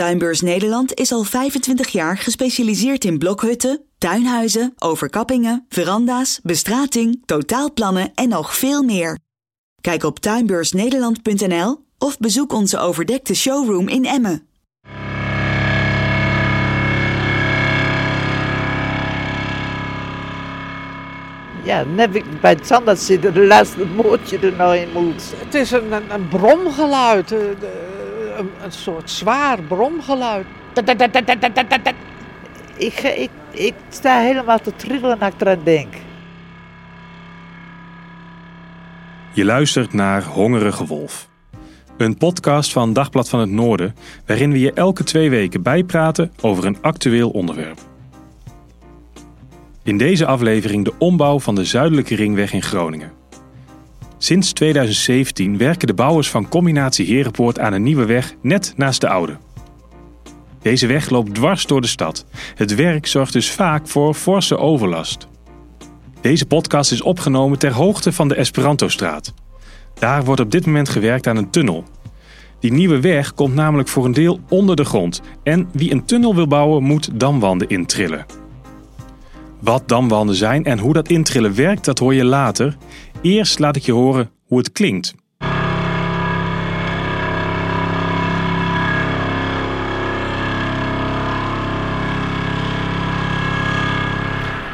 Tuinbeurs Nederland is al 25 jaar gespecialiseerd in blokhutten, tuinhuizen, overkappingen, veranda's, bestrating, totaalplannen en nog veel meer. Kijk op tuinbeursnederland.nl of bezoek onze overdekte showroom in Emmen. Ja, net ik bij het tandarts zitten, de laatste moordje er nou in moet. Het is een, een, een bromgeluid, de- een, een soort zwaar bromgeluid. Ik, ik, ik sta helemaal te trillen als ik eraan denk. Je luistert naar Hongerige Wolf. Een podcast van Dagblad van het Noorden, waarin we je elke twee weken bijpraten over een actueel onderwerp. In deze aflevering de ombouw van de Zuidelijke Ringweg in Groningen. Sinds 2017 werken de bouwers van Combinatie Herenpoort aan een nieuwe weg net naast de oude. Deze weg loopt dwars door de stad. Het werk zorgt dus vaak voor forse overlast. Deze podcast is opgenomen ter hoogte van de Esperanto-straat. Daar wordt op dit moment gewerkt aan een tunnel. Die nieuwe weg komt namelijk voor een deel onder de grond. En wie een tunnel wil bouwen, moet damwanden intrillen. Wat damwanden zijn en hoe dat intrillen werkt, dat hoor je later. Eerst laat ik je horen hoe het klinkt.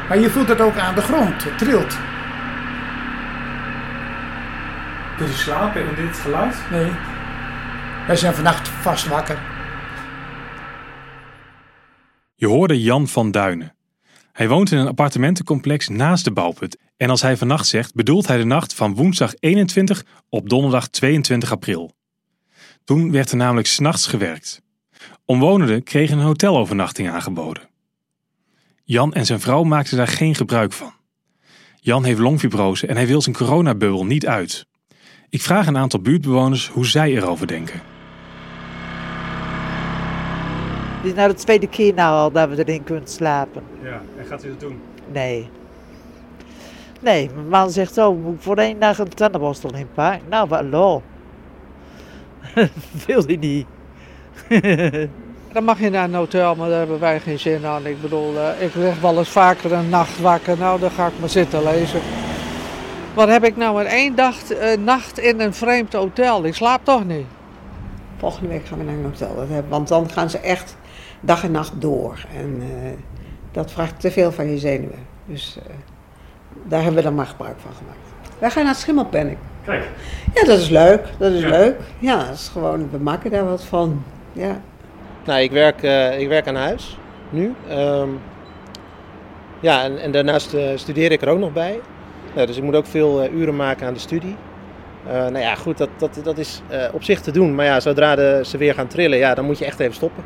Maar je voelt het ook aan de grond, het trilt. Kun je slapen in dit geluid? Nee. Wij zijn vannacht vast wakker. Je hoorde Jan van Duinen. Hij woont in een appartementencomplex naast de bouwput. En als hij vannacht zegt, bedoelt hij de nacht van woensdag 21 op donderdag 22 april. Toen werd er namelijk s'nachts gewerkt. Omwonenden kregen een hotelovernachting aangeboden. Jan en zijn vrouw maakten daar geen gebruik van. Jan heeft longfibrose en hij wil zijn coronabubbel niet uit. Ik vraag een aantal buurtbewoners hoe zij erover denken. Dit is nou de tweede keer nou al dat we erin kunnen slapen. Ja, en gaat u dat doen? Nee. Nee, mijn man zegt, oh, moet ik voor één dag een tandenborstel inpakken? Nou, wat lol. Wil hij niet. Dan mag je naar een hotel, maar daar hebben wij geen zin aan. Ik bedoel, eh, ik lig wel eens vaker een nacht wakker. Nou, dan ga ik maar zitten lezen. Wat heb ik nou in één dag, eh, nacht in een vreemd hotel? Ik slaap toch niet. Volgende week gaan we naar een hotel. Dat hebben- Want dan gaan ze echt dag en nacht door. En eh, dat vraagt te veel van je zenuwen. Dus eh, daar hebben we dan maar gebruik van gemaakt. Wij gaan naar het Schimmelpenning. Kijk. Ja, dat is leuk. Dat is Ja. leuk. Ja, dat is gewoon, we maken daar wat van. Ja. Nou, ik werk, eh, ik werk aan huis nu. Ehm, ja, en, en daarnaast eh, studeer ik er ook nog bij. Ja, dus ik moet ook veel eh, uren maken aan de studie. Eh, nou ja, goed, dat, dat, dat is eh, op zich te doen. Maar ja, zodra de, ze weer gaan trillen, ja, dan moet je echt even stoppen.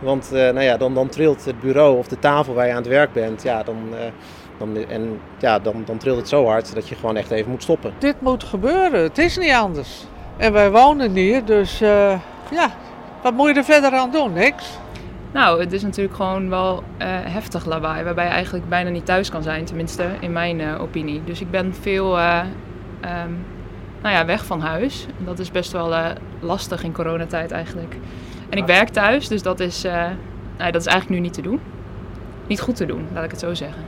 Want eh, nou ja, dan, dan trilt het bureau of de tafel waar je aan het werk bent. Ja, dan, eh, dan, en, ja, dan, dan trilt het zo hard dat je gewoon echt even moet stoppen. Dit moet gebeuren. Het is niet anders. En wij wonen hier, dus eh, ja, wat moet je er verder aan doen? Niks. Nou, het is natuurlijk gewoon wel eh, heftig lawaai, waarbij je eigenlijk bijna niet thuis kan zijn, tenminste in mijn eh, opinie. Dus ik ben veel eh, ehm, nou ja, weg van huis. En dat is best wel eh, lastig in coronatijd eigenlijk. En ik werk thuis, dus dat is, eh, nou, dat is eigenlijk nu niet te doen. Niet goed te doen, laat ik het zo zeggen.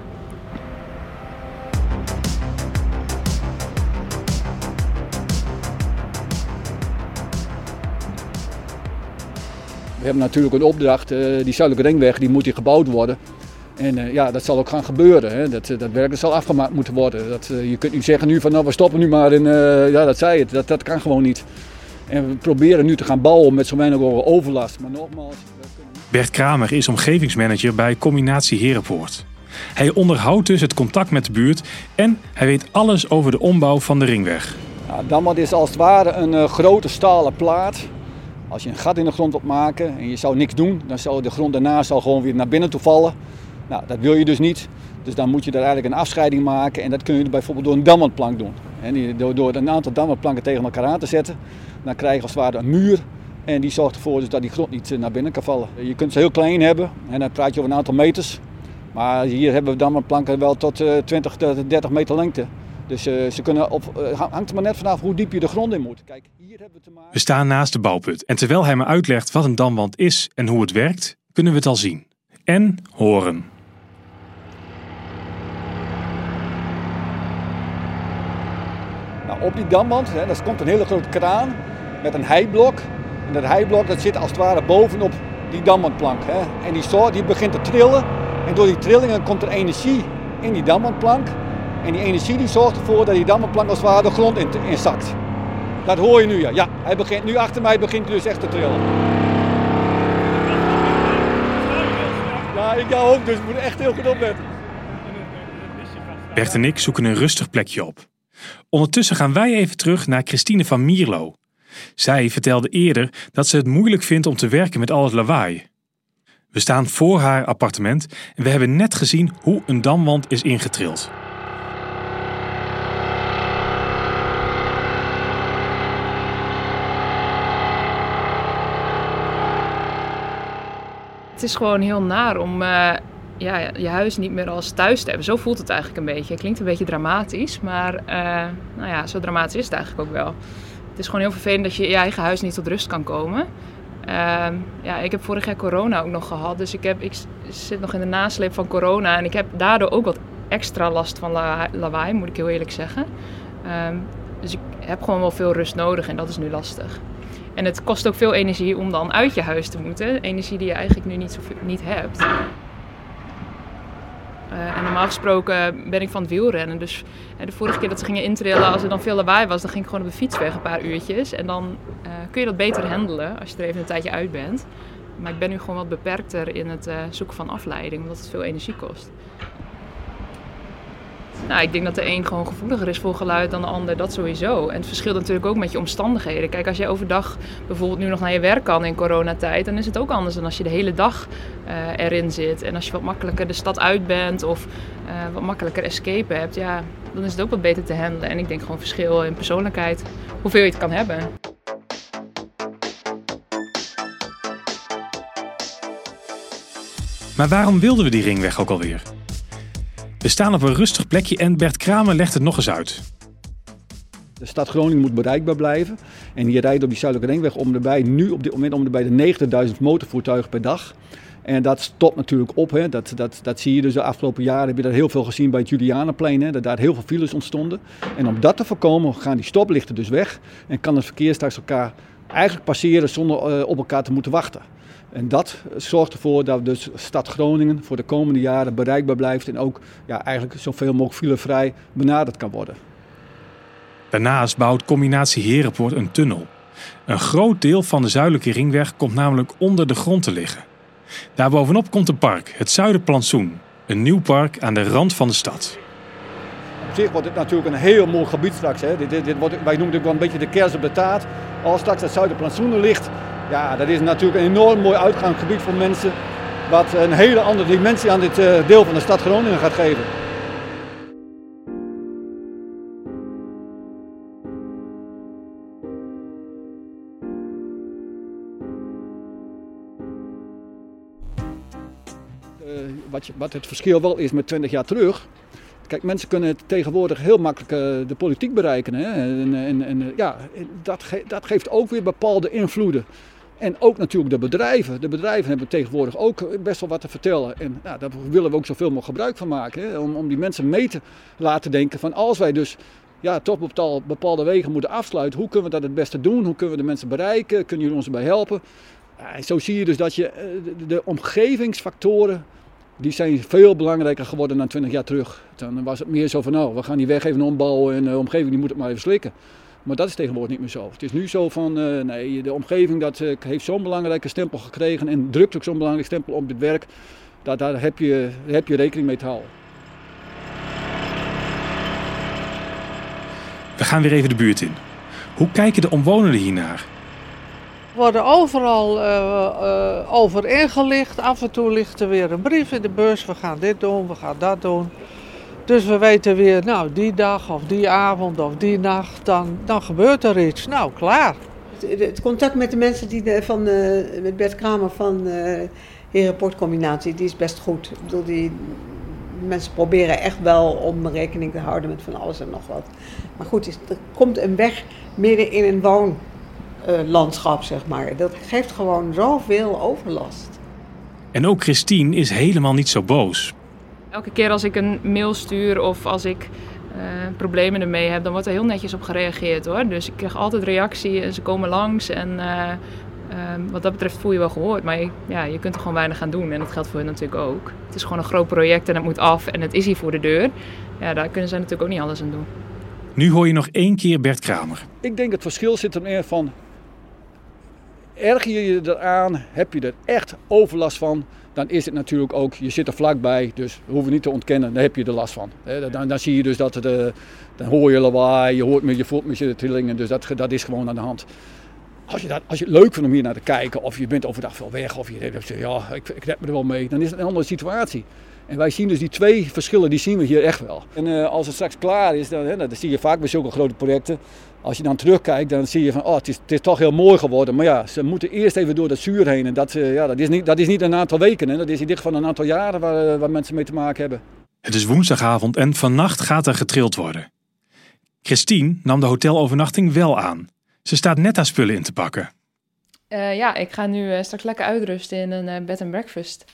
We hebben natuurlijk een opdracht, die zuidelijke ringweg die moet hier gebouwd worden. En ja, dat zal ook gaan gebeuren. Hè. Dat, dat werk zal afgemaakt moeten worden. Dat, je kunt niet zeggen nu van nou we stoppen nu maar en ja dat zei het. Dat, dat kan gewoon niet. En we proberen nu te gaan bouwen met zo weinig overlast. Maar nogmaals... Bert Kramer is omgevingsmanager bij Combinatie Herenpoort. Hij onderhoudt dus het contact met de buurt en hij weet alles over de ombouw van de ringweg. Nou, Damwand is als het ware een uh, grote stalen plaat. Als je een gat in de grond wilt maken en je zou niks doen, dan zou de grond daarna zal gewoon weer naar binnen toe vallen. Nou, dat wil je dus niet. Dus dan moet je daar eigenlijk een afscheiding maken en dat kun je bijvoorbeeld door een damwandplank doen. En door, door een aantal damwandplanken tegen elkaar aan te zetten, dan krijg je als het ware een muur en die zorgt ervoor dus dat die grond niet eh, naar binnen kan vallen. Je kunt ze heel klein hebben en dan praat je over een aantal meters. Maar hier hebben we damwandplanken wel tot 20 tot 30 meter lengte. Dus uh, ze kunnen op, hangt er maar net vanaf hoe diep je de grond in moet. Kijk, hier hebben we, te maken... we staan naast de bouwput en terwijl hij me uitlegt wat een damwand is en hoe het werkt, kunnen we het al zien. En horen. Nou, op die damwand, hè, komt een hele grote kraan met een heiblok. En dat heiblok dat zit als het ware bovenop die damwandplank. Hè. En die, die begint te trillen. En door die trillingen komt er energie in die damwandplank. En die energie die zorgt ervoor dat die damwandplank als het ware de grond in, in zakt. Dat hoor je nu ja. Ja, hij begint, nu achter mij begint hij dus echt te trillen. Ja, ik jou ook, dus we moeten echt heel goed opletten. Bert en ik zoeken een rustig plekje op. Ondertussen gaan wij even terug naar Christine van Mierlo. Zij vertelde eerder dat ze het moeilijk vindt om te werken met al het lawaai. We staan voor haar appartement en we hebben net gezien hoe een damwand is ingetrild. Het is gewoon heel naar om uh, ja, je huis niet meer als thuis te hebben. Zo voelt het eigenlijk een beetje. Het klinkt een beetje dramatisch, maar uh, nou ja, zo dramatisch is het eigenlijk ook wel. Het is gewoon heel vervelend dat je je eigen huis niet tot rust kan komen. Uh, ja, ik heb vorig jaar corona ook nog gehad, dus ik, heb, ik zit nog in de nasleep van corona en ik heb daardoor ook wat extra last van la lawaai, moet ik heel eerlijk zeggen. Um, dus ik heb gewoon wel veel rust nodig en dat is nu lastig. En het kost ook veel energie om dan uit je huis te moeten. Energie die je eigenlijk nu niet, zo, niet hebt. Uh, en normaal gesproken ben ik van het wielrennen. Dus uh, de vorige keer dat ze gingen intrillen, als er dan veel lawaai was, dan ging ik gewoon op de fiets weg een paar uurtjes. En dan uh, kun je dat beter handelen als je er even een tijdje uit bent. Maar ik ben nu gewoon wat beperkter in het zoeken van afleiding, omdat het veel energie kost. Nou, ik denk dat de een gewoon gevoeliger is voor geluid dan de ander, dat sowieso. En het verschilt natuurlijk ook met je omstandigheden. Kijk, als je overdag bijvoorbeeld nu nog naar je werk kan in coronatijd, dan is het ook anders dan als je de hele dag uh, erin zit. En als je wat makkelijker de stad uit bent of uh, wat makkelijker escape hebt, ja, dan is het ook wat beter te handelen. En ik denk gewoon verschil in persoonlijkheid, hoeveel je het kan hebben. Maar waarom wilden we die ringweg ook alweer? We staan op een rustig plekje en Bert Kramer legt het nog eens uit. De stad Groningen moet bereikbaar blijven. En je rijdt op die zuidelijke ringweg om erbij, nu op dit moment om erbij de 90.000 motorvoertuigen per dag. En dat stopt natuurlijk op. Hè. Dat, dat, dat zie je dus de afgelopen jaren. Heb je dat heel veel gezien bij het Julianenplein. Hè, dat daar heel veel files ontstonden. En om dat te voorkomen gaan die stoplichten dus weg. En kan het verkeer straks elkaar eigenlijk passeren zonder uh, op elkaar te moeten wachten. En dat zorgt ervoor dat dus stad Groningen voor de komende jaren bereikbaar blijft en ook ja, eigenlijk zoveel mogelijk filevrij benaderd kan worden. Daarnaast bouwt combinatie Herenpoort een tunnel. Een groot deel van de zuidelijke ringweg komt namelijk onder de grond te liggen. Daarbovenop komt een park, het Zuiderplantsoen. Een nieuw park aan de rand van de stad. Op zich wordt het natuurlijk een heel mooi gebied straks. Hè. Dit, dit, dit wordt, wij noemen het wel een beetje de kers op de taart. Als straks het Zuiderplantsoen ligt, ja, dat is natuurlijk een enorm mooi uitgangsgebied voor mensen. Wat een hele andere dimensie aan dit eh, deel van de stad Groningen gaat geven. Uh, wat, het verschil wel is met 20 jaar terug. Kijk, mensen kunnen tegenwoordig heel makkelijk uh, de politiek bereiken. Hè? En, en, en ja, dat, dat geeft ook weer bepaalde invloeden. En ook natuurlijk de bedrijven. De bedrijven hebben tegenwoordig ook best wel wat te vertellen. En nou, daar willen we ook zoveel mogelijk gebruik van maken. Om, om die mensen mee te laten denken van als wij dus ja, toch bepaalde wegen moeten afsluiten. Hoe kunnen we dat het beste doen? Hoe kunnen we de mensen bereiken? Kunnen jullie ons erbij helpen? En zo zie je dus dat je eh, de, omgevingsfactoren die zijn veel belangrijker geworden dan 20 jaar terug. Dan was het meer zo van, nou, we gaan die weg even ombouwen en de omgeving die moet het maar even slikken. Maar dat is tegenwoordig niet meer zo. Het is nu zo van, uh, nee, de omgeving dat, uh, heeft zo'n belangrijke stempel gekregen en drukt ook zo'n belangrijk stempel op dit werk. Dat, daar heb je, heb je rekening mee te houden. We gaan weer even de buurt in. Hoe kijken de omwonenden hiernaar? We worden overal uh, uh, over ingelicht. Af en toe ligt er weer een brief in de bus. We gaan dit doen, we gaan dat doen. Dus we weten weer, nou, die dag of die avond of die nacht, dan, dan gebeurt er iets. Nou, klaar. Het, het contact met de mensen die de, van, uh, met Bert Kramer van uh, Herenportcombinatie, die is best goed. Ik bedoel, die mensen proberen echt wel om rekening te houden met van alles en nog wat. Maar goed, er komt een weg midden in een woonlandschap, zeg maar. Dat geeft gewoon zoveel overlast. En ook Christine is helemaal niet zo boos. Elke keer als ik een mail stuur of als ik uh, problemen ermee heb, dan wordt er heel netjes op gereageerd hoor. Dus ik krijg altijd reactie en ze komen langs. En uh, uh, wat dat betreft voel je wel gehoord. Maar je, ja, je kunt er gewoon weinig aan doen. En dat geldt voor hen natuurlijk ook. Het is gewoon een groot project en het moet af en het is hier voor de deur. Ja, daar kunnen zij natuurlijk ook niet alles aan doen. Nu hoor je nog één keer Bert Kramer. Ik denk het verschil zit er meer van. Erger je je eraan, heb je er echt overlast van, dan is het natuurlijk ook, je zit er vlakbij, dus we hoeven niet te ontkennen, daar heb je er last van. Dan, dan zie je dus dat het, dan hoor je lawaai, je hoort met je voelt met je trillingen, dus dat, dat is gewoon aan de hand. Als je, dat, als je het leuk vindt om hier naar te kijken, of je bent overdag veel weg, of je denkt, ja, ik, ik me er wel mee, dan is het een andere situatie. En wij zien dus die twee verschillen, die zien we hier echt wel. En uh, als het straks klaar is, dan, hè, dan zie je vaak bij zulke grote projecten, als je dan terugkijkt, dan zie je van, oh, het is, het is toch heel mooi geworden. Maar ja, ze moeten eerst even door dat zuur heen. En dat, uh, ja, dat, is, niet, dat is niet een aantal weken, hè. dat is in dit geval een aantal jaren waar, waar mensen mee te maken hebben. Het is woensdagavond en vannacht gaat er getrild worden. Christine nam de hotelovernachting wel aan. Ze staat net haar spullen in te pakken. Uh, ja, ik ga nu uh, straks lekker uitrusten in een uh, bed and breakfast.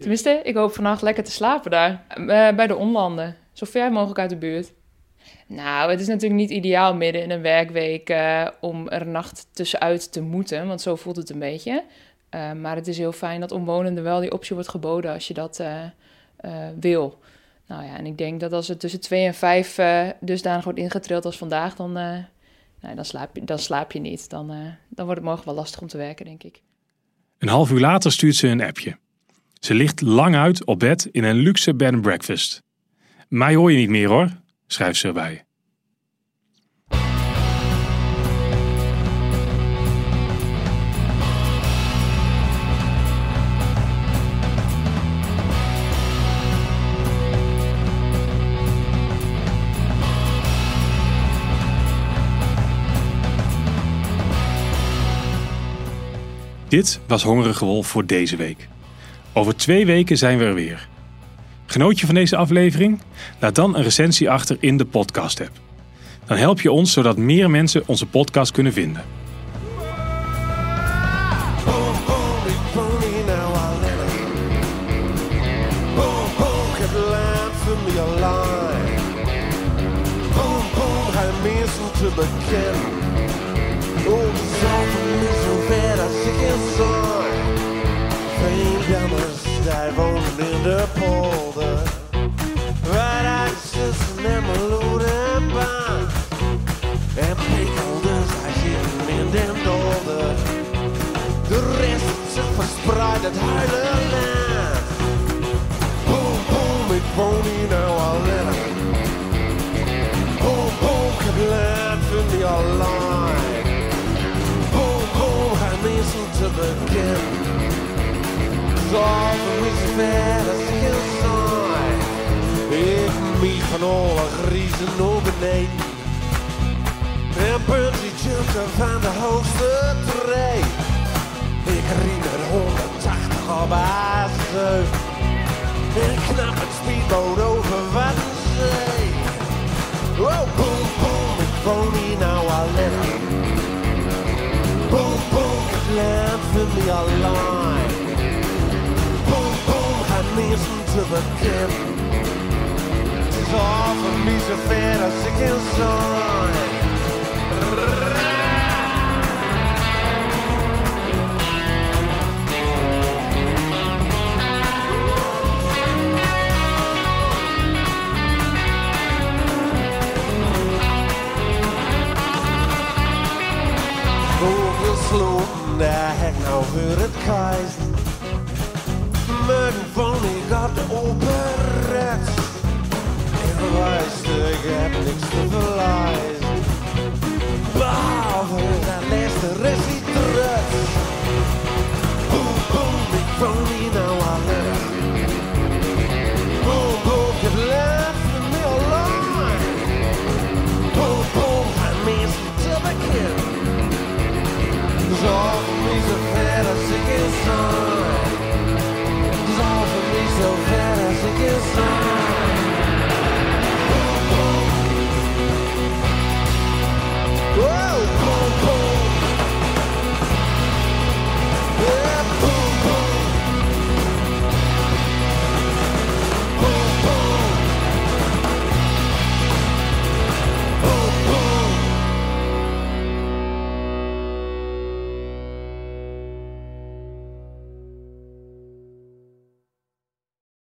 Tenminste, ik hoop vannacht lekker te slapen daar. bij de omlanden. Zo ver mogelijk uit de buurt. Nou, het is natuurlijk niet ideaal midden in een werkweek om er nacht tussenuit te moeten. Want zo voelt het een beetje. maar het is heel fijn dat omwonenden wel die optie wordt geboden als je dat wil. Nou ja, en ik denk dat als het tussen 2 en 5 dusdanig wordt ingetrild als vandaag, dan nou, dan, slaap je, dan slaap je niet. Dan, dan wordt het morgen wel lastig om te werken, denk ik. Een half uur later stuurt ze een appje. Ze ligt lang uit op bed in een luxe bed and breakfast. Mij hoor je niet meer hoor, schrijft ze erbij. Dit was Hongerige Wolf voor deze week. Over twee weken zijn we er weer. Genoot je van deze aflevering? Laat dan een recensie achter in de podcast-app. Dan help je ons zodat meer mensen onze podcast kunnen vinden. Oh, is zo ver als ik je zag. Daar wonen in de polder. Waar uit zussen en meloen en baan. En pikkelders, hij zitten in den dolder. De rest zich verspreid het hele land. Boom, boom, ik woon hier nou al lang. Boom, boom, ik heb land van die al lang. te begin. Is ver als ik een saai. Ik miet van alle griezen naar beneden. En Bunty jumpte van de hoogste tree. Ik riep met 180 op A7. En knap het speedboot over wat een zee. Oh, boom, boom, ik woon hier nou alleen. Boom, boom, het land vindt me allein. to the tip. It's all for me to fit a sloten, daar heb ik nou auf het reist. So.